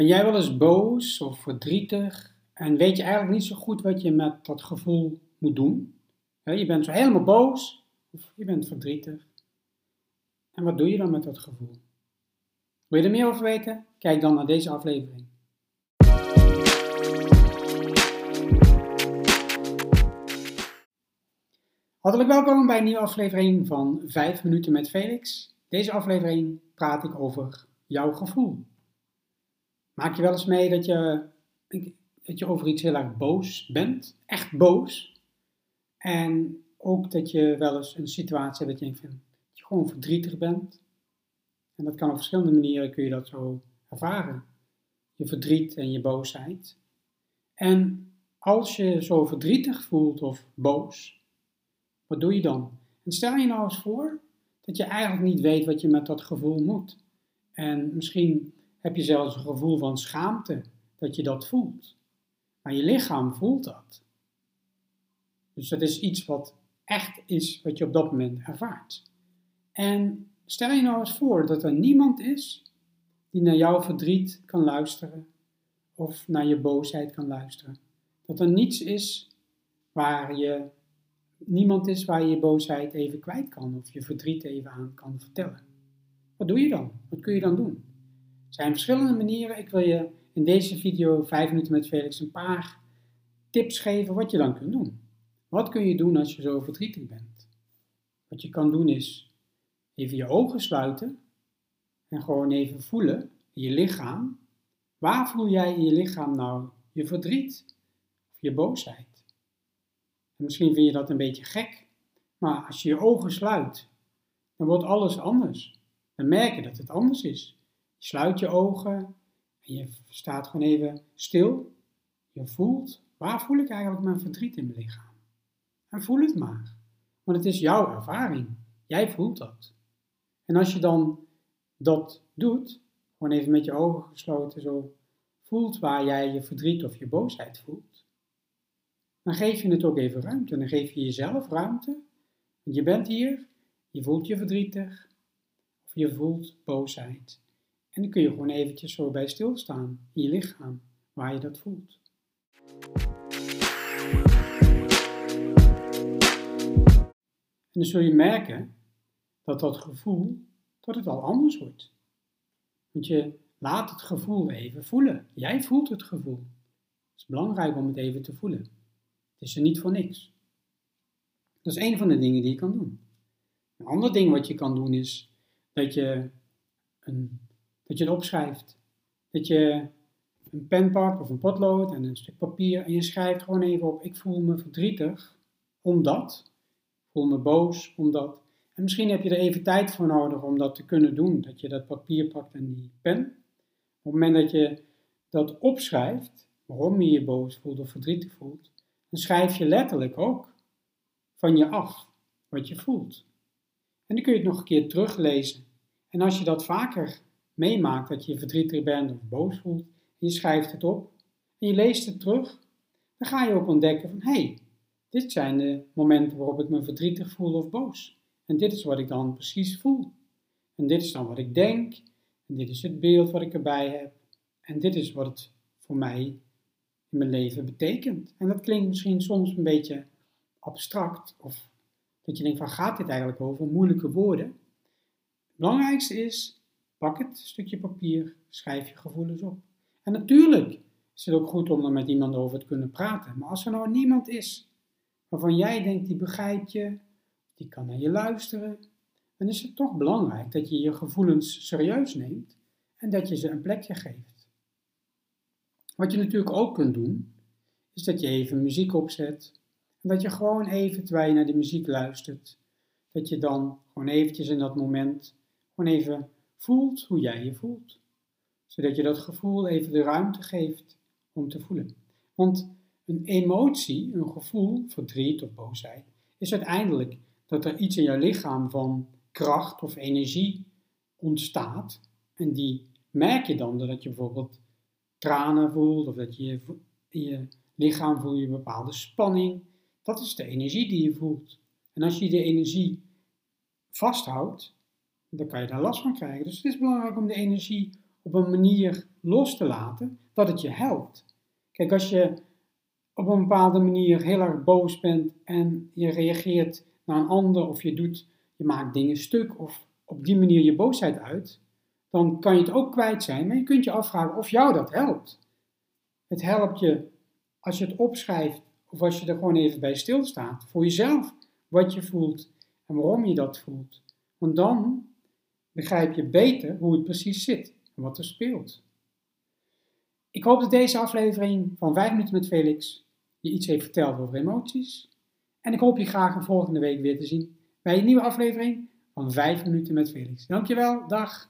Ben jij wel eens boos of verdrietig en weet je eigenlijk niet zo goed wat je met dat gevoel moet doen? Je bent zo helemaal boos of je bent verdrietig. En wat doe je dan met dat gevoel? Wil je er meer over weten? Kijk dan naar deze aflevering. Hartelijk welkom bij een nieuwe aflevering van 5 minuten met Felix. Deze aflevering praat ik over jouw gevoel. Maak je wel eens mee dat je, dat je over iets heel erg boos bent? Echt boos? En ook dat je wel eens een situatie hebt dat je je gewoon verdrietig bent. En dat kan op verschillende manieren kun je dat zo ervaren. Je verdriet en je boosheid. En als je zo verdrietig voelt of boos, wat doe je dan? En stel je nou eens voor dat je eigenlijk niet weet wat je met dat gevoel moet. En misschien heb je zelfs een gevoel van schaamte dat je dat voelt. Maar je lichaam voelt dat. Dus dat is iets wat echt is wat je op dat moment ervaart. En stel je nou eens voor dat er niemand is die naar jouw verdriet kan luisteren of naar je boosheid kan luisteren. Dat er niets is waar je, niemand is waar je je boosheid even kwijt kan of je verdriet even aan kan vertellen. Wat doe je dan? Wat kun je dan doen? Er zijn verschillende manieren. Ik wil je in deze video 5 minuten met Felix een paar tips geven wat je dan kunt doen. Wat kun je doen als je zo verdrietig bent? Wat je kan doen is even je ogen sluiten en gewoon even voelen in je lichaam. Waar voel jij in je lichaam nou je verdriet of je boosheid? En misschien vind je dat een beetje gek, maar als je je ogen sluit, dan wordt alles anders. Dan merk je dat het anders is. Sluit je ogen en je staat gewoon even stil. Je voelt, waar voel ik eigenlijk mijn verdriet in mijn lichaam? En voel het maar. Want het is jouw ervaring. Jij voelt dat. En als je dan dat doet, gewoon even met je ogen gesloten zo voelt waar jij je verdriet of je boosheid voelt, dan geef je het ook even ruimte. Dan geef je jezelf ruimte. Want je bent hier, je voelt je verdrietig of je voelt boosheid. En dan kun je gewoon eventjes zo bij stilstaan in je lichaam, waar je dat voelt. En dan zul je merken dat dat gevoel, dat het al anders wordt. Want je laat het gevoel even voelen. Jij voelt het gevoel. Het is belangrijk om het even te voelen. Het is er niet voor niks. Dat is een van de dingen die je kan doen. Een ander ding wat je kan doen is dat je, een, dat je het opschrijft. Dat je een pen pakt of een potlood en een stuk papier en je schrijft gewoon even op: Ik voel me verdrietig omdat voel me boos omdat. En misschien heb je er even tijd voor nodig om dat te kunnen doen. Dat je dat papier pakt en die pen. Op het moment dat je dat opschrijft, waarom je je boos voelt of verdrietig voelt, dan schrijf je letterlijk ook van je af wat je voelt. En dan kun je het nog een keer teruglezen. En als je dat vaker meemaakt, dat je verdrietig bent of boos voelt, en je schrijft het op en je leest het terug, dan ga je ook ontdekken van hé, hey, dit zijn de momenten waarop ik me verdrietig voel of boos. En dit is wat ik dan precies voel. En dit is dan wat ik denk. En dit is het beeld wat ik erbij heb. En dit is wat het voor mij in mijn leven betekent. En dat klinkt misschien soms een beetje abstract. Of dat je denkt van gaat dit eigenlijk over moeilijke woorden? Het belangrijkste is, pak het stukje papier, schrijf je gevoelens op. En natuurlijk is het ook goed om er met iemand over te kunnen praten. Maar als er nou niemand is waarvan jij denkt die begrijpt je, die kan naar je luisteren, dan is het toch belangrijk dat je je gevoelens serieus neemt en dat je ze een plekje geeft. Wat je natuurlijk ook kunt doen, is dat je even muziek opzet en dat je gewoon even terwijl je naar de muziek luistert, dat je dan gewoon eventjes in dat moment gewoon even voelt hoe jij je voelt. Zodat je dat gevoel even de ruimte geeft om te voelen. Want een emotie, een gevoel, verdriet of boosheid, is uiteindelijk dat er iets in jouw lichaam van kracht of energie ontstaat. En die merk je dan doordat je bijvoorbeeld tranen voelt of dat je in je lichaam voelt je een bepaalde spanning. Dat is de energie die je voelt. En als je de energie vasthoudt, dan kan je daar last van krijgen. Dus het is belangrijk om de energie op een manier los te laten dat het je helpt. Kijk, als je op een bepaalde manier heel erg boos bent en je reageert naar een ander of je doet, je maakt dingen stuk of op die manier je boosheid uit, dan kan je het ook kwijt zijn, maar je kunt je afvragen of jou dat helpt. Het helpt je als je het opschrijft of als je er gewoon even bij stilstaat, voor jezelf, wat je voelt en waarom je dat voelt. Want dan begrijp je beter hoe het precies zit en wat er speelt. Ik hoop dat deze aflevering van 5 minuten met Felix je iets heeft verteld over emoties. En ik hoop je graag volgende week weer te zien bij een nieuwe aflevering van 5 minuten met Felix. Dankjewel, dag!